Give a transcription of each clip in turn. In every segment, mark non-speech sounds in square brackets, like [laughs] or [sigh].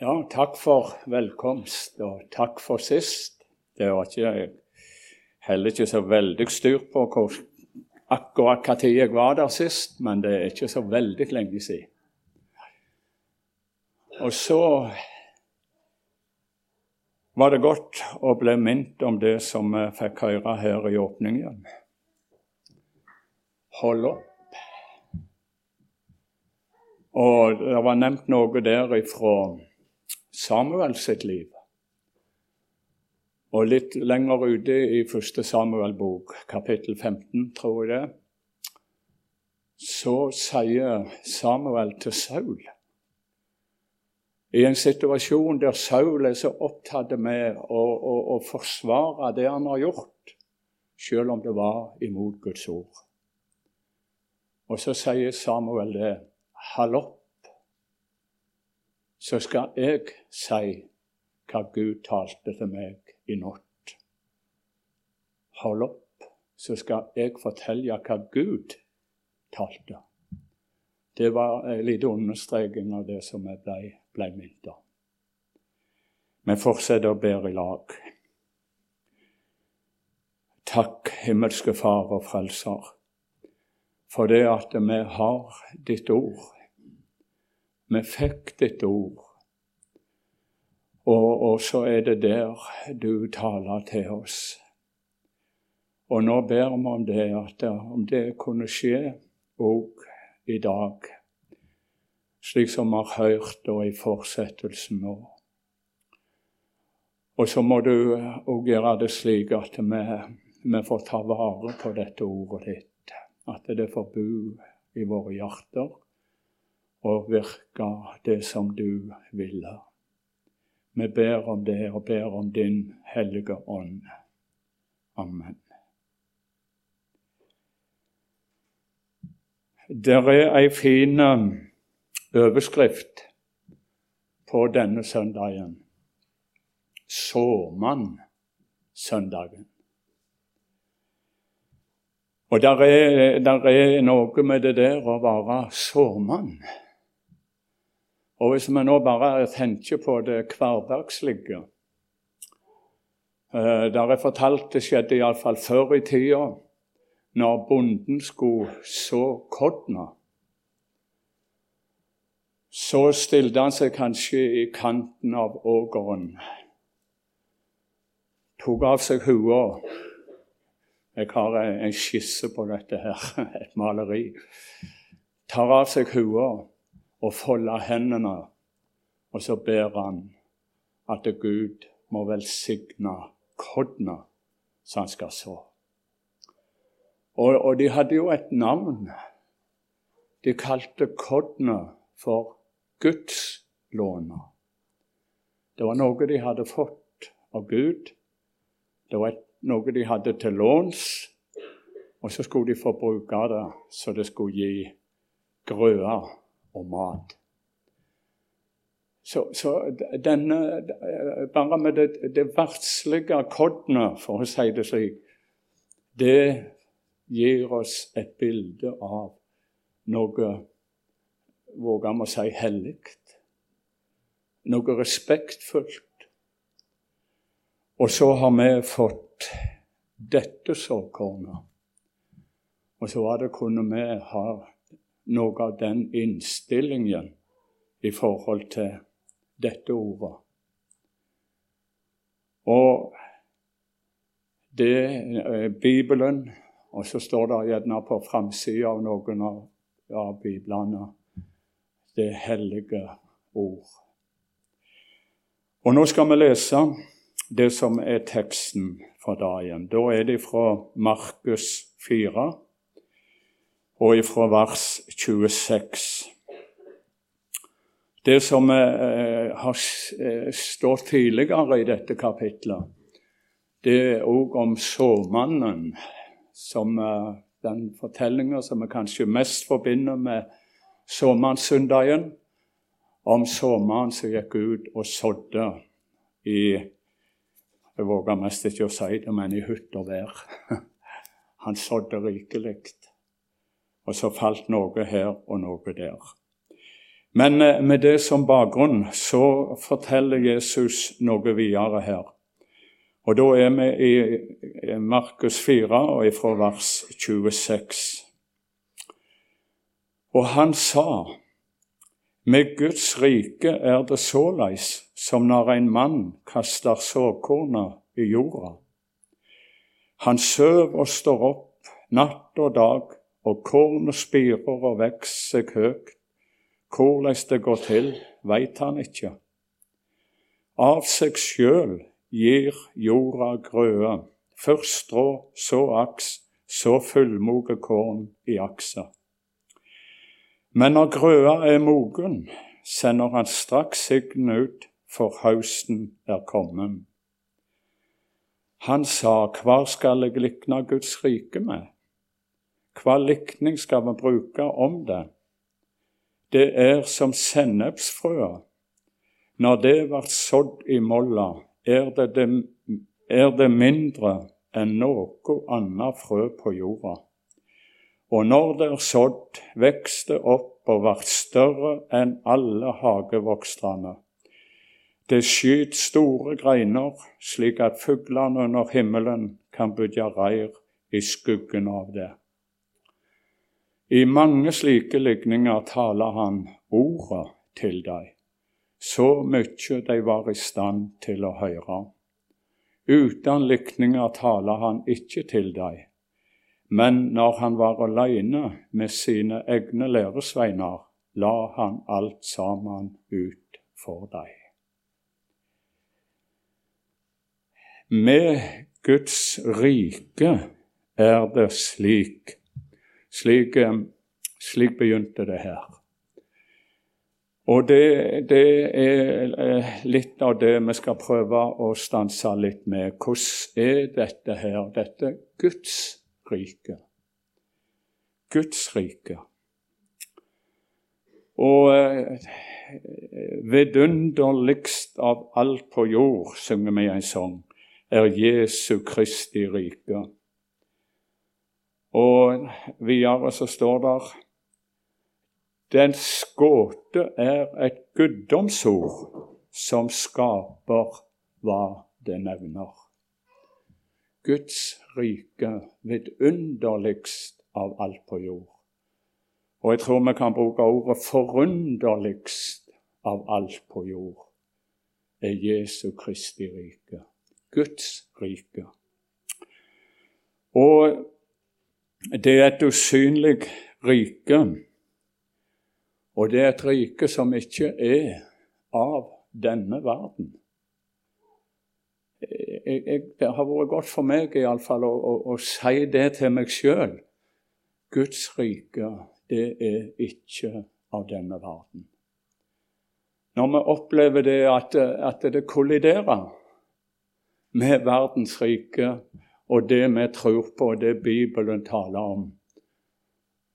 Ja, takk for velkomst, og takk for sist. Det var ikke, heller ikke så veldig styr på hvor, akkurat tid jeg var der sist, men det er ikke så veldig lenge siden. Og så var det godt å bli minnet om det som vi fikk høre her i åpningen. Hold opp. Og det var nevnt noe der ifra Samuel sitt liv. Og litt lenger ute i første Samuel-bok, kapittel 15, tror jeg det, så sier Samuel til Saul I en situasjon der Saul er så opptatt med å, å, å forsvare det han har gjort, selv om det var imot Guds ord. Og så sier Samuel det. Hall opp så skal jeg si hva Gud talte til meg i natt. Hold opp, så skal jeg fortelle hva Gud talte. Det var en liten understreking av det som jeg ble, ble minnet om. Vi fortsetter å bære i lag. Takk, himmelske Far og Frelser, for det at vi har ditt ord vi fikk ditt ord. Og, og, så er det der du taler til oss. Og nå ber vi om det, at om det kunne skje òg i dag, slik som vi har hørt da i fortsettelsen nå. Og så må du òg gjøre det slik at vi, vi får ta vare på dette ordet ditt, at det får bo i våre hjerter og virke det som du ville. Vi ber om det og ber om din hellige ånd. Amen. Det er ei fin um, overskrift på denne søndagen. Såmann-søndagen. Og der er, der er noe med det der å være såmann. Og hvis vi nå bare tenker på det hverdagslige eh, Der er fortalt det skjedde iallfall før i tida, når bonden skulle så korna. Så stilte han seg kanskje i kanten av ågeren, tok av seg hua. Jeg har en skisse på dette her, [laughs] et maleri. Tar av seg hua og folde hendene, og så ber han at Gud må velsigne kodna som han skal så. Og, og, de hadde jo et navn. De kalte kodna for gudslåner. Det var noe de hadde fått av Gud. Det var noe de hadde til låns, og så skulle de få bruke det så det skulle gi grøder og mat. Så, så denne, bare med det, det verdslige kodnet, for å si det slik, det gir oss et bilde av noe våger vi å si hellig. Noe respektfullt. Og så har vi fått dette såkornet. Og så var det kunne vi ha noe av den innstillingen i forhold til dette ordet. Og det er Bibelen, og så står det gjerne på framsida av noen av, av biblene det hellige ord. Og nå skal vi lese det som er teksten for dagen. Da er det fra Markus 4 og ifra vers 26. Det som eh, har eh, stått tidligere i dette kapitlet, det er òg om såmannen, som eh, den fortellinga som vi kanskje mest forbinder med såmannssøndagen, om såmannen som gikk ut og sådde i Jeg våger mest ikke å si det, men i hytt og. [laughs] Han sådde rikelig. Og så falt noe her og noe der. Men eh, med det som bakgrunn så forteller Jesus noe videre her. Og Da er vi i Markus 4, og fra vers 26. Og han sa, med Guds rike er det såleis som når en mann kaster såkornet i jorda. Han søv og står opp natt og dag, og kornet spirer og vokser seg høgt. Hvordan det går til, veit han ikke. Av seg sjøl gir jorda grøde, først strå, så aks, så fullmoge korn i aksa. Men når grøda er mogen, sender han straks signet ut, for høsten er kommet. Han sa, hva skal jeg likne Guds rike med? Hva likning skal vi bruke om det? Det er som sennepsfrøa. Når det blir sådd i molla, er det, det, er det mindre enn noe annet frø på jorda. Og når det er sådd, vokste opp og ble større enn alle hagevokstrene. Det skyter store greiner, slik at fuglene under himmelen kan bygge reir i skuggen av det. I mange slike ligninger taler han ordet til dem, så mye de var i stand til å høre. Uten likninger taler han ikke til dem men når han var alene med sine egne læresveiner, la han alt sammen ut for dem. Med Guds rike er det slik. Slik, eh, slik begynte det her. Og det, det, er eh, litt av det vi skal prøve å stanse litt med. Hvordan er dette her? Dette Guds rike. Guds rike. Og eh, vidunderligst av alt på jord, synger vi en sang, er Jesu Kristi rike. Og videre så står der Dens gåte er et guddomsord som skaper hva det nevner. Guds rike vidunderligst av alt på jord. Og jeg tror vi kan bruke ordet forunderligst av alt på jord er Jesu Kristi rike. Guds rike. Og det er et usynlig rike. Og det er et rike som ikke er av denne verden jeg, jeg, det har vært godt for meg i alle fall, å, å, å si det til meg sjøl. Guds rike, det er ikke av denne verden. Når vi opplever det at, at det kolliderer med verdens rike og det vi tror på, og det Bibelen taler om,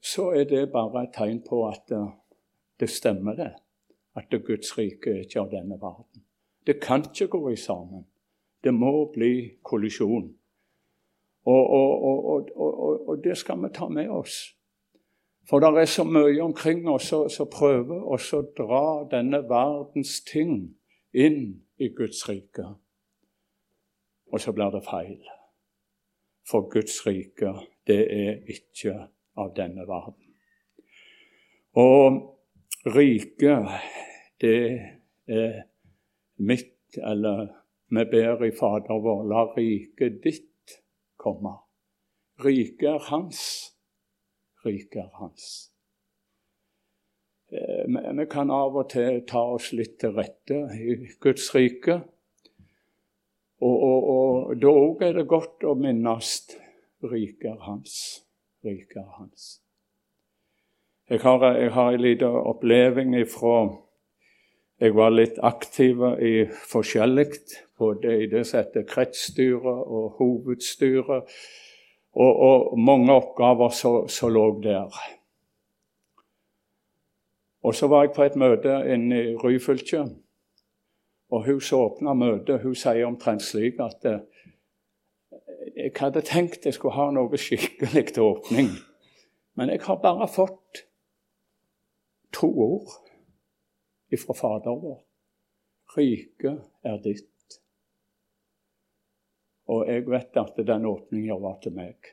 så er det bare et tegn på at det stemmer, det. At det Guds rike er ikke av denne verden. Det kan ikke gå i sammen. Det må bli kollisjon. Og, og, og, og, det skal vi ta med oss. For det er så mye omkring oss som prøver å dra denne verdens ting inn i Guds rike. Og så blir det feil. For Guds rike, det er ikke av denne verden. Og riket, det er mitt eller vi ber i Fader vår, la riket ditt komme. Riket er hans. Riket er hans. Eh, vi kan av og til ta oss litt til rette i Guds rike. Og, og, og da òg er det godt å minnes ryker er hans. Riket er hans. Jeg har, jeg har en liten oppleving ifra jeg var litt aktiv i forskjellig, både i det som heter kretsstyret og hovedstyret, og, og mange oppgaver som lå der. Og så var jeg på et møte inne i Ryfylke, og hun som åpna møtet, hun sier omtrent slik at eh, jeg hadde tenkt jeg skulle ha noe skikkelig til åpning, men jeg har bare fått to ord ifra Fader vår. Riket er ditt. Og jeg vet at den åpninga var til meg.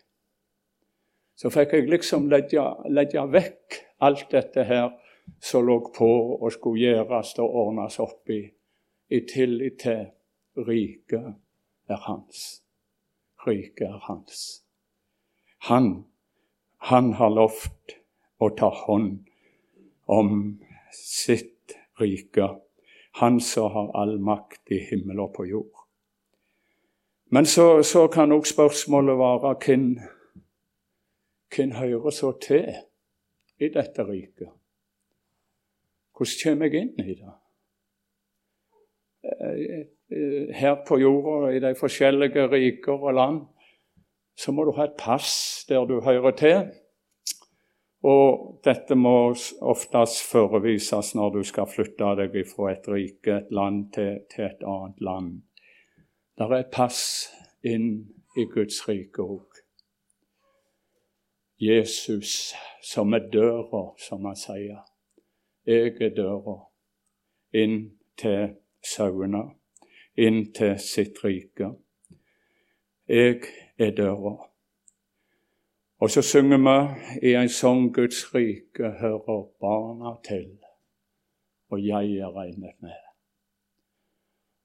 Så fikk jeg liksom legge, legge vekk alt dette her som lå på og skulle gjøres og ordnes opp i, i tillit til riket er hans. Riket er hans. Han, han har lovt å ta hånd om sitt rike. Han som har all makt i himmel og på jord. Men så, så kan òg spørsmålet være hvem, hvem hører så til i dette riket? Hvordan kommer jeg inn i det? Eh, eh, her på jorda, i de forskjellige riker og land, så må du ha et pass der du hører til. Og dette må oftest forevises når du skal flytte deg fra et rike, et land, til, til et annet land. Der er et pass inn i Guds rike òg. Jesus som er døra, som han sier. Jeg er døra inn til sauene, inn til sitt rike. Jeg er døra. Og så synger vi i en sang Guds rike hører barna til, og jeg er regnet med.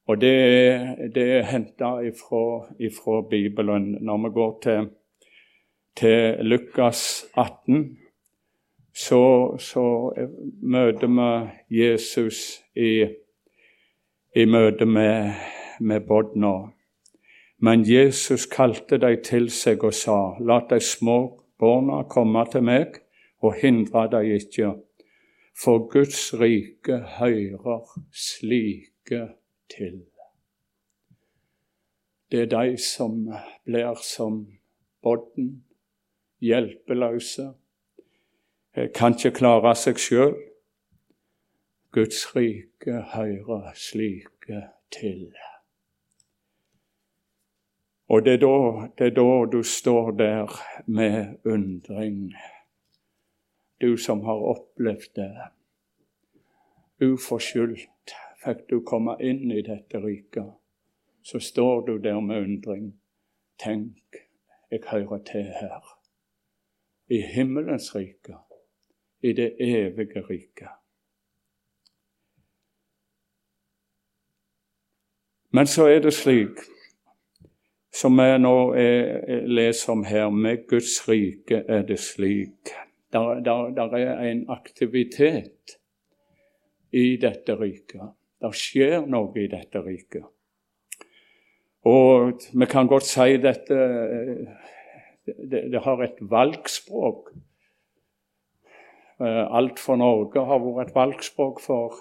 Og det er, det er henta ifra, Bibelen. Når vi går til, til Lukas 18, så, så møter vi Jesus i, i møte med, med bodna. Men Jesus kalte dem til seg og sa, la de små barna komme til meg, og hindre dem ikke, for Guds rike hører slike til. Det er de som blir som bodden, hjelpeløse, Eh, kan ikke klare seg sjøl. Guds rike hører slike til. Og det er, da, det er da du står der med undring, du som har opplevd det. Uforskyldt fikk du komme inn i dette riket. Så står du der med undring. Tenk, jeg hører til her. I himmelens rike i det evige riket. Men så er det slik, som jeg nå leser om her, med Guds rike er det slik. Der, er en aktivitet i dette riket. Det skjer noe i dette riket. Og vi kan godt si dette det, det har et valgspråk. Eh, alt for Norge har vært et valgspråk for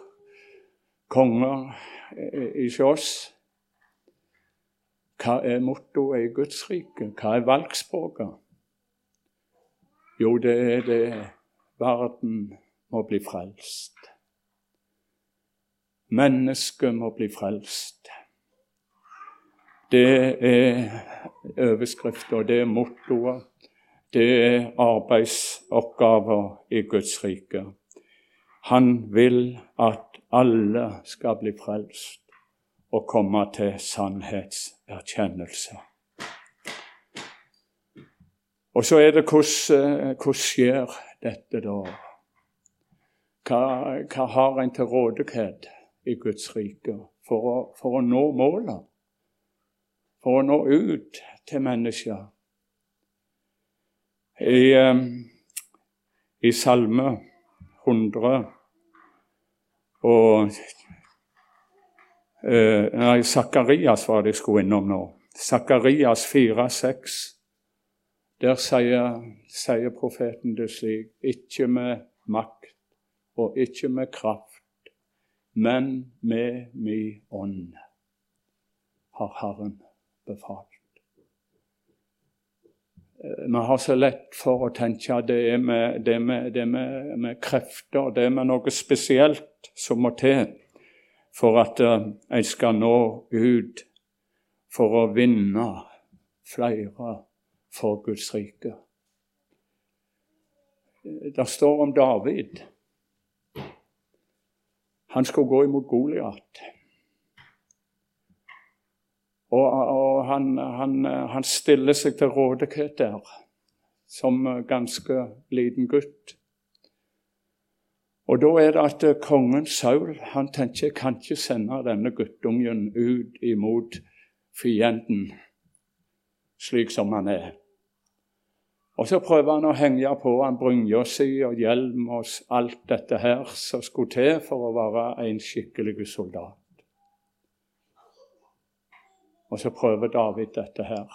konger i Sjås. Hva er mottoet i Guds rike? Hva er valgspråket? Jo, det er det verden må bli frelst. Mennesket må bli frelst. Det er overskrifta, det er mottoet det er arbeidsoppgaver i Guds rike. Han vil at alle skal bli frelst og komme til sannhetserkjennelse. Og så er det hvordan, hvordan skjer dette da? Hva, hva har en til rådighet i Guds rike for å, for å nå målet? For å nå ut til mennesker? I, i Salme 100 og eh, Nei, Sakarias var det jeg skulle innom nå. Sakarias 4,6. Der sier, sier, profeten det slik Ikke med makt og ikke med kraft, men med mi ånd, har Herren befalt. Eh, vi har så lett for å tenke at det er med, det med, det med, med krefter, det er med noe spesielt som må til for at en skal nå ut for å vinne flere for Guds rike. Det står om David. Han skulle gå imot Goliat. Og, og han, han, han, stiller seg til rådighet der som ganske liten gutt. Og da er det at kongen Saul han tenker jeg kan ikke sende denne guttungen ut imot fienden slik som han er. Og så prøver han å henge på han brynja si og hjelm og alt dette her som skulle til for å være en skikkelig soldat. Og så prøver David dette her.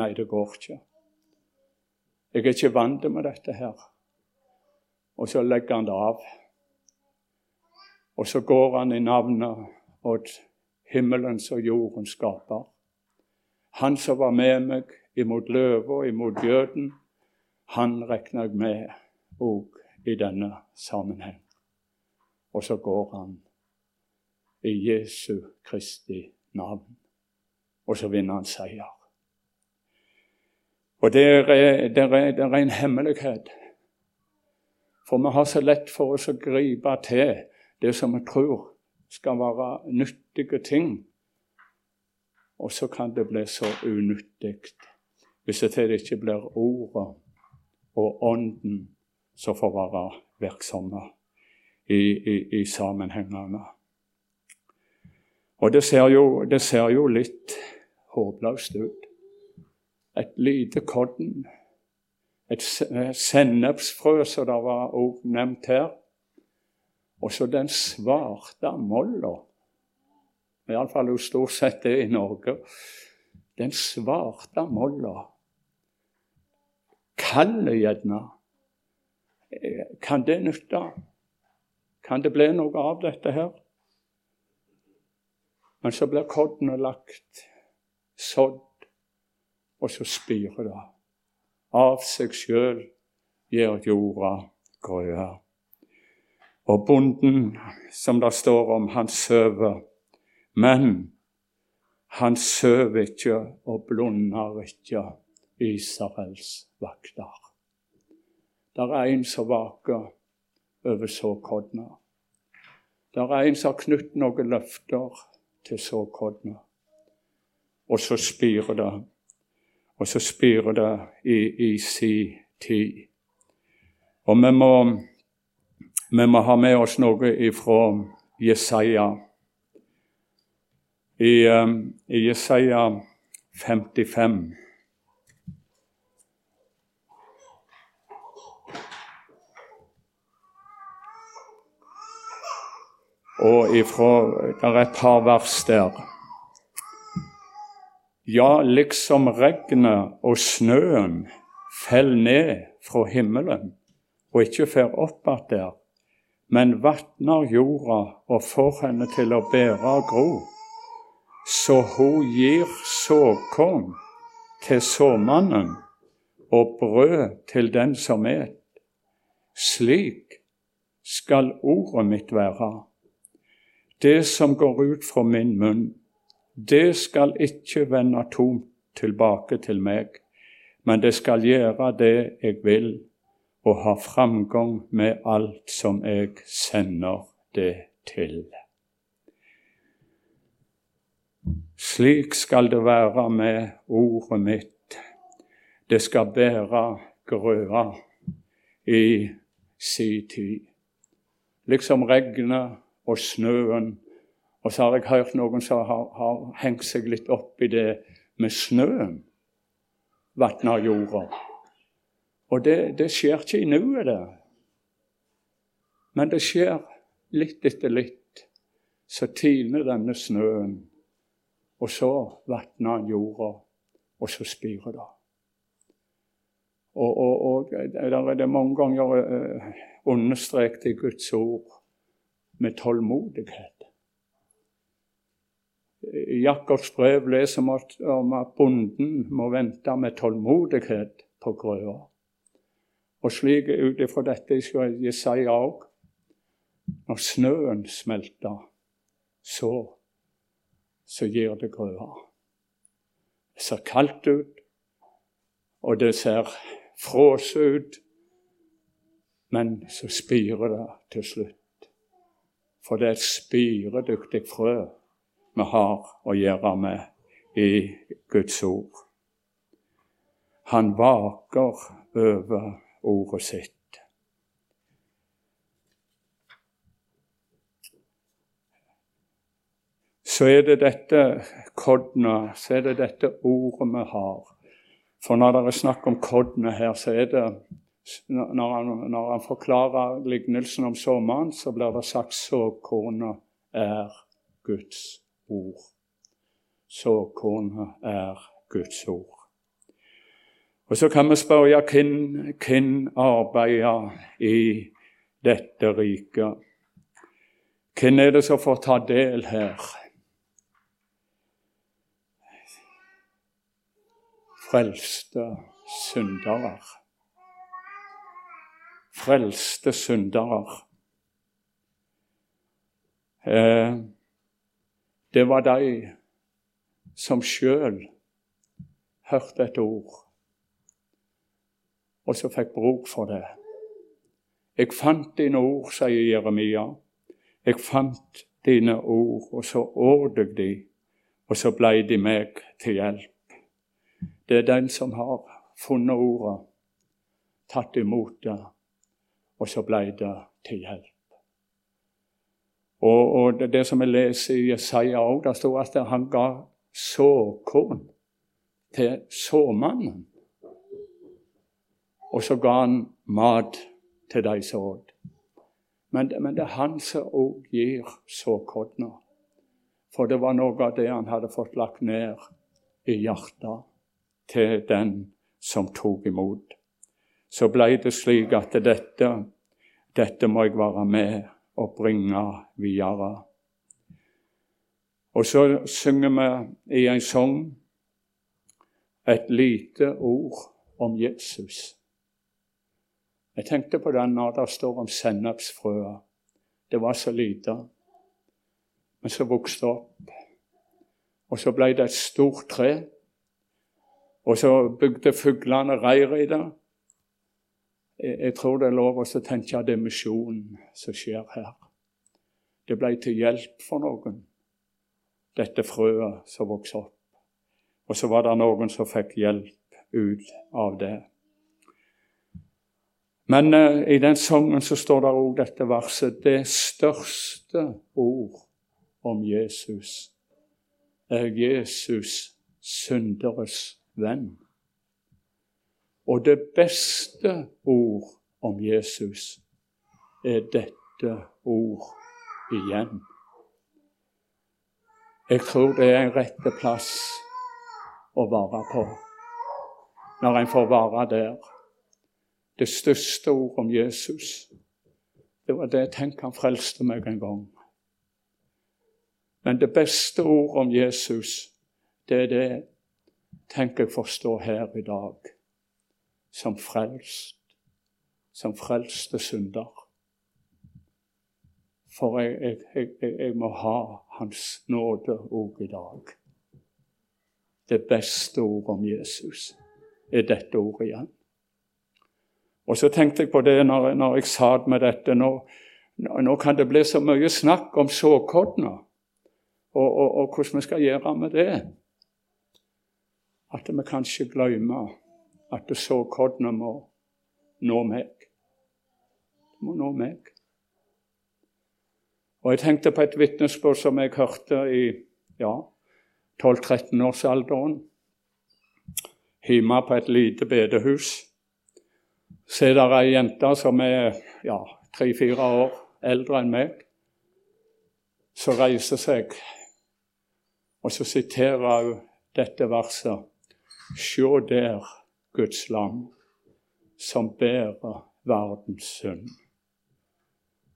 Nei, det går ikke. Jeg er ikke vant med dette her. Og så legger han det av. Og så går han i navnet åt himmelens og jordens skaper. Han som var med meg imot løva, imot jøden, han regner jeg med òg i denne sammenheng. Og så går han i Jesu Kristi navn og så vinner han seier. Og det er, er, er en hemmelighet. For vi har så lett for oss å gripe til det som vi tror skal være nyttige ting. Og så kan det bli så unyttig hvis det ikke blir ordet og ånden som får være virksomme i, i, i sammenhengene. Og det ser jo, det ser jo litt håpløst ut. Et lite kodden, et sennepsfrø, som det var også nevnt her. Og så den svarte molla. Iallfall jo stort sett det i Norge. Den svarte molla. Kallet gjerne. Kan det nytte? Kan det bli noe av dette her? Men så blir kornet lagt sådd, og så spirer det. Av seg sjøl gjør jorda grøde. Og bonden, som det står om, han sover. Men han sover ikke og blunder ikke Israels vakter. Der er en som vaker over såkorna. Der er en som har knytt noen løfter til såkorna. Og så spirer det. Og så spirer det i, i si tid. Og vi må, vi må ha med oss noe ifra Jesaja. I, um, i Jesaja 55 Og ifra, Det er et par vers der. Ja, liksom regnet og snøen fell ned fra himmelen og ikke fer opp igjen der, men vatner jorda og får henne til å bære og gro, så hun gir såkorn til såmannen og brød til den som et. Slik skal ordet mitt være, det som går ut fra min munn det skal ikke vende tomt tilbake til meg, men det skal gjøre det jeg vil, og har framgang med alt som jeg sender det til. Slik skal det være med ordet mitt. Det skal bære grøa i si tid. Liksom regnet og snøen og så har jeg hørt noen som har, har hengt seg litt opp i det med snøen. Vatner jorda. Og det, det skjer ikke i nuet, det. Men det skjer litt etter litt. Så tiner denne snøen, og så vatner han jorda, og så spirer det. Og, og, og der er det mange ganger uh, understreket i Guds ord med tålmodighet. I Jakobs brev leser vi om at bonden må vente med tålmodighet på grøda. Og slik ut ifra dette skal Jesaja òg. Når snøen smelter, så, så gir det grøda. Det ser kaldt ut, og det ser frosset ut, men så spirer det til slutt. For det er et spiredyktig frø vi har å gjøre med i Guds ord. Han vaker over ordet sitt. så er det dette kodna, så er det dette ordet vi har. For når det er snakk om kodna her, så er det Når han, når han forklarer lignelsen om sommeren, så blir det sagt såkornet er Guds ord. Såkornet er Guds ord. Og Så kan vi spørre hvem, hvem arbeider i dette riket? Hvem er det som får ta del her? frelste syndere. Frelste syndere. Eh, det var de som sjøl hørte et ord, og så fikk bruk for det. Jeg fant dine ord, sier Jeremia. Jeg fant dine ord, og så åt jeg de, og så ble de meg til hjelp. Det er den som har funnet ordet, tatt imot det, og så ble det til hjelp. Og, og det, det, som jeg leser i Jesaja òg, det står at han ga såkorn til såmannen. Og så ga han mat til de som åt. Men, men, det er han som òg gir såkorna. For det var noe av det han hadde fått lagt ned i hjertet til den som tok imot. Så ble det slik at dette, dette må jeg være med og bringe videre. Og så synger vi i en sang et lite ord om Jesus. Jeg tenkte på den når det står om sennepsfrøa. Det var så lite, men så vokste det opp. Og så ble det et stort tre og så bygde fuglene reir i det. Jeg, tror det er lov å tenke at det er misjonen som skjer her. Det ble til hjelp for noen, dette frøet som vokste opp. Og så var det noen som fikk hjelp ut av det. Men uh, i den sangen så står det òg dette verset Det største ord om Jesus er Jesus synderes venn. Og det beste ord om Jesus er dette ord igjen. Jeg tror det er en rette plass å være på når en får være der. Det største ordet om Jesus. Det var det tenkte han frelste meg en gang. Men det beste ordet om Jesus, det er det tenker jeg forstår her i dag som frelst, som frelste synder. For jeg, jeg, jeg, jeg må ha Hans nåde òg i dag. Det beste ordet om Jesus er dette ordet igjen. Og så tenkte jeg på det når, når jeg satt med dette. Nå, nå, kan det bli så mye snakk om såkorna og, og, og hvordan vi skal gjøre med det at vi kanskje glemmer at såkornet må nå meg. Det må nå meg. Og Jeg tenkte på et vitnesbyrd som jeg hørte i ja, 12-13-årsalderen. Hjemme på et lite bedehus. Så er det ei jente som er ja, tre-fire år eldre enn meg, som reiser seg, og så siterer hun dette verset. Sjå der Guds lam som bærer verdens synd.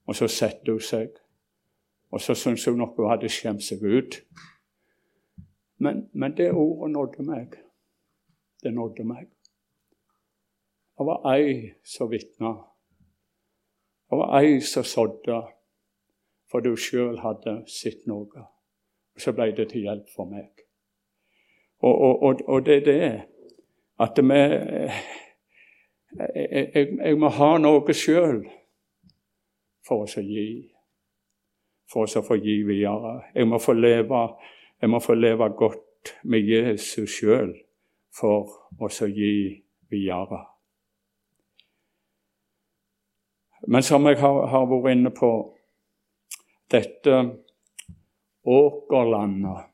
Og så setter hun seg, og så syns hun nok hun hadde skjemt seg ut. Men, men det ordet nådde meg. Det nådde meg. Det var ei som vitna. Det var ei som sådde fordi hun sjøl hadde sett noe. Og så ble det til hjelp for meg. Og, og, og, og det er det at vi jeg, jeg, jeg, må ha noe sjøl for oss å gi. for oss å få gi videre. Jeg må få leve, jeg må få leve godt med Jesus sjøl for oss å gi videre. Men som jeg har, har vært inne på dette åkerlandet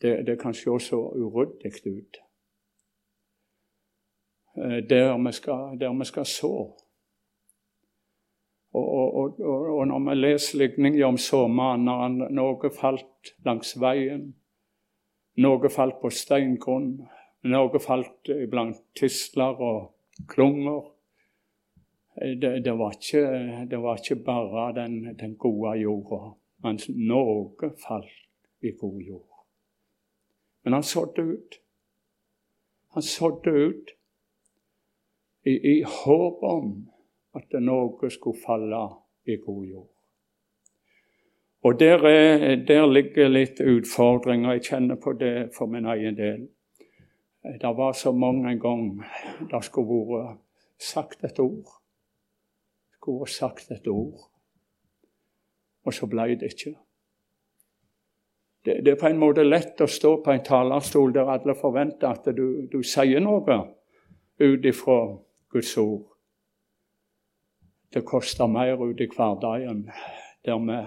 det, det kan se så uryddig ut. Eh, der vi skal, der vi skal så. Og, og, og, og, når vi leser ligninger om såmannen, noe falt langs veien, noe falt på steingrunn, noe falt blant tisler og klunger. Det, det, var, ikke, det var, ikke, bare den, den gode jorda, men noe falt i god jord. Men han sådde ut. Han sådde ut i, i håp om at noe skulle falle i god jord. Og der, er, der, ligger litt utfordringer. Jeg kjenner på det for min egen del. Det var så mange ganger det skulle vært sagt et ord. Skulle vært sagt et ord, og så ble det ikke. Det, det, er på en måte lett å stå på en talerstol der alle forventer at du, du sier noe ut ifra Guds ord. Det koster mer ut i hverdagen, der vi,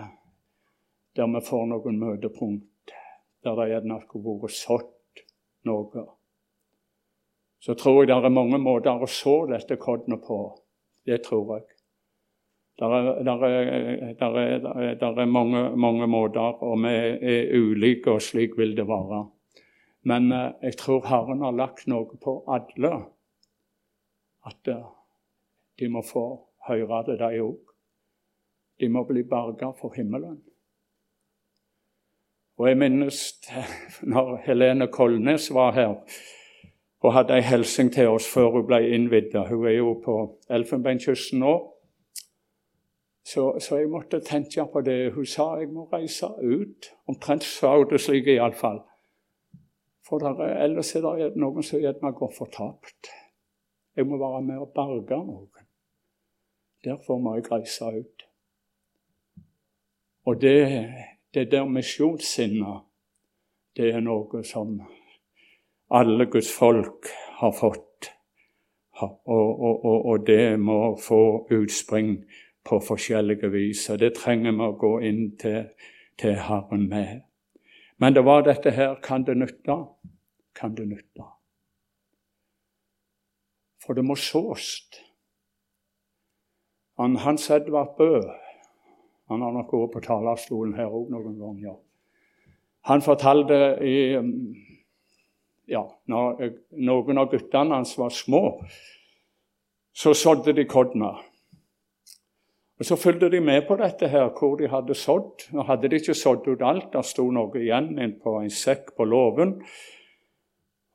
der vi får noen møtepunkt, der det gjerne skulle vært sådd noe. Så tror jeg det er mange måter å så dette kornet på. Det tror jeg. Er, er mange, mange, måter, og vi er ulike, og slik vil det være. Men eh, jeg tror Herren har lagt noe på alle. At eh, de må få høre det, de òg. De må bli berga for himmelen. Og Jeg minnes [laughs] når Helene Kolnes var her og hadde ei hilsen til oss før hun ble innvidd. Hun er jo på Elfenbenskysten nå. Så, så, jeg måtte tenke på det. Hun sa jeg må reise ut. Omtrent sa hun det slik iallfall. For der, ellers er det noen som gjerne går fortapt. Jeg må være med og berge noen. Derfor må jeg reise ut. Og det, det der misjonssinnet, det er noe som alle Guds folk har fått. Og, og, og, og det må få utspring på forskjellige vis. Og det trenger vi å gå inn til, til Herren med. Men det var dette her kan det nytte? Kan det nytte? For det må sås. Han, Hans Edvard Bø Han har nok vært på talerstolen her òg noen ganger. Han fortalte i ja, når noen av guttene hans var små, så sådde de kodner. Og Så fulgte de med på dette her, hvor de hadde sådd. Nå hadde de ikke sådd ut alt, der sto noe igjen inn på en sekk på låven.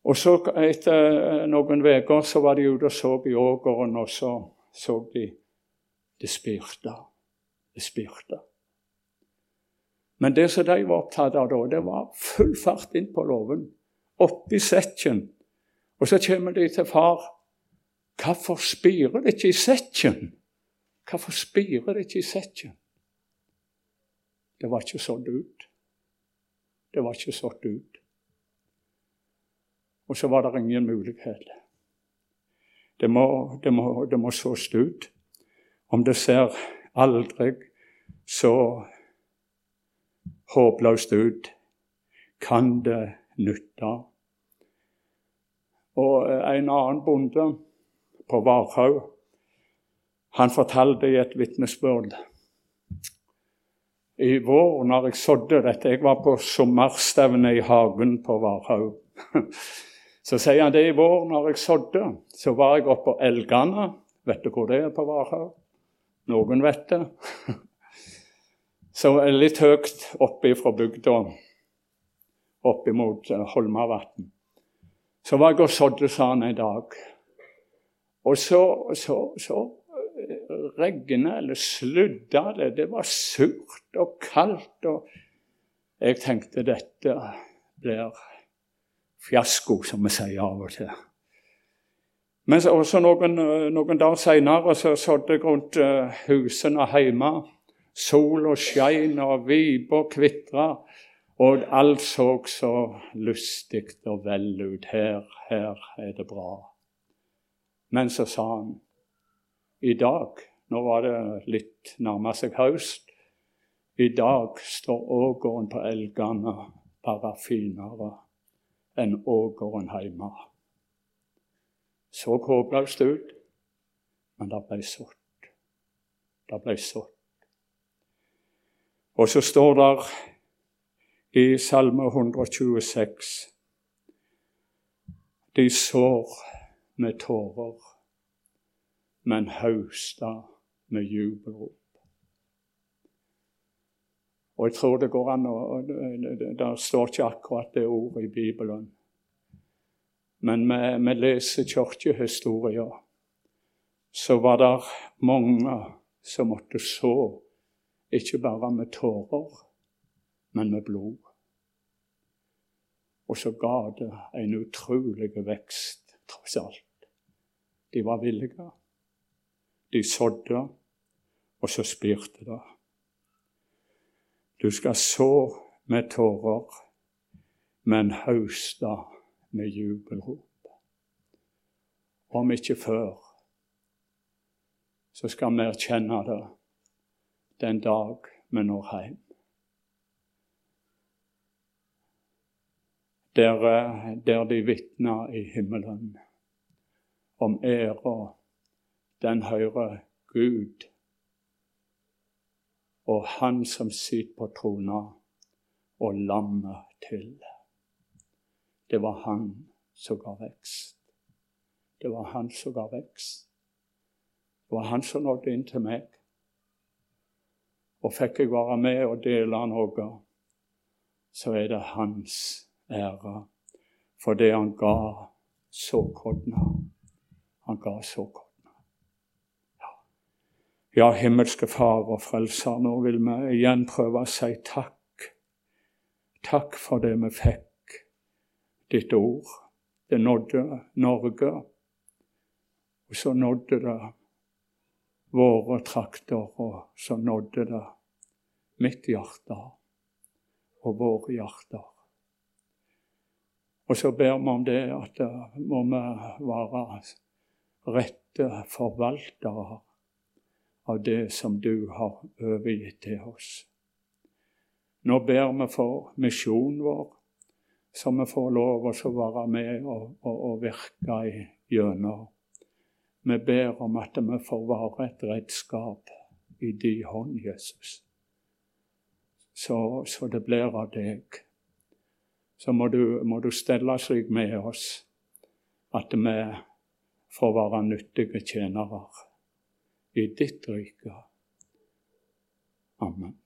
Og så Etter noen uker så var de ute og så i ågeren, og så så de det spirte. Det spirte. Men det som de var opptatt av da, det var full fart inn på låven, oppi sekken. Og så kommer de til far. Hvorfor spirer det ikke i sekken? Hvorfor spirer det ikke i sekken? Det var ikke sådd ut. Det var ikke sådd ut. Og så var det ingen mulighet. Det må, det må, det må sås ut. Om det ser aldri så håpløst ut, kan det nytte. Og en annen bonde på Varhaug han fortalte i et vitnesbyrd i vår, når jeg sådde dette Jeg var på sommerstevne i hagen på Varhaug. [laughs] Så sier han det i vår, når jeg sådde, så var jeg oppe på Elgane. Vet du hvor det er på Varhaug? Noen vet det. [laughs] Så litt høyt oppe fra bygda, opp mot eh, Holmavatn. Så var jeg og sådde, sa han en dag. Og så, så, så regna eller sludda det. Det var surt og kaldt. Og jeg tenkte dette blir fiasko, som vi sier av og til. Men også noen, noen dager seinere så sådde jeg rundt uh, husene hjemme. Sola skein og viber kvitra, og alt så så lystig og vel ut. Her, her er det bra. Men så sa han i dag, nå var det litt nærma seg høst, i dag står ågården på elgene bare finere enn ågården hjemme. Så håpløst ut, men det ble sådd. Det ble sådd. Og så står det i Salme 126 De sår med tårer, men hausta med jubelrop. Og jeg tror det går an å Det står ikke akkurat det ordet i Bibelen. Men vi, vi leser kirkehistorier. Så var det mange som måtte så, ikke bare med tårer, men med blod. Og så ga det en utrolig vekst, tross alt. De var villige. De sådde, og så spirte det. Du skal så med tårer, men hauste med jubelrop. Om ikke før, så skal vi erkjenne det den dag vi når hjem. Der, der de vitner i himmelen om æra, den hører Gud og Han som sitter på trona, og lammet til. Det var Han som ga vekst. Det var Han som ga vekst. Det var Han som nådde inn til meg. Og fikk jeg være med og dele noe, så er det Hans ære for det Han ga såkorna. Han ga såkorna. Ja, himmelske Far og Frelser, nå vil vi igjen prøve å si takk. Takk for det vi fikk, ditt ord. Det nådde Norge, og så nådde det våre trakter, og så nådde det mitt hjerte og våre hjerter. Og så ber vi om det at må vi være rette forvaltere av det som du har overgitt til oss. Nå ber vi for misjonen vår, så vi får lov å være med og, og, og virke gjennom. Vi ber om at vi får være et redskap i din hånd, Jesus. Så, så det blir av deg. Så må du, må du stelle seg med oss, at vi får være nyttige tjenere i ditt rike. Amen.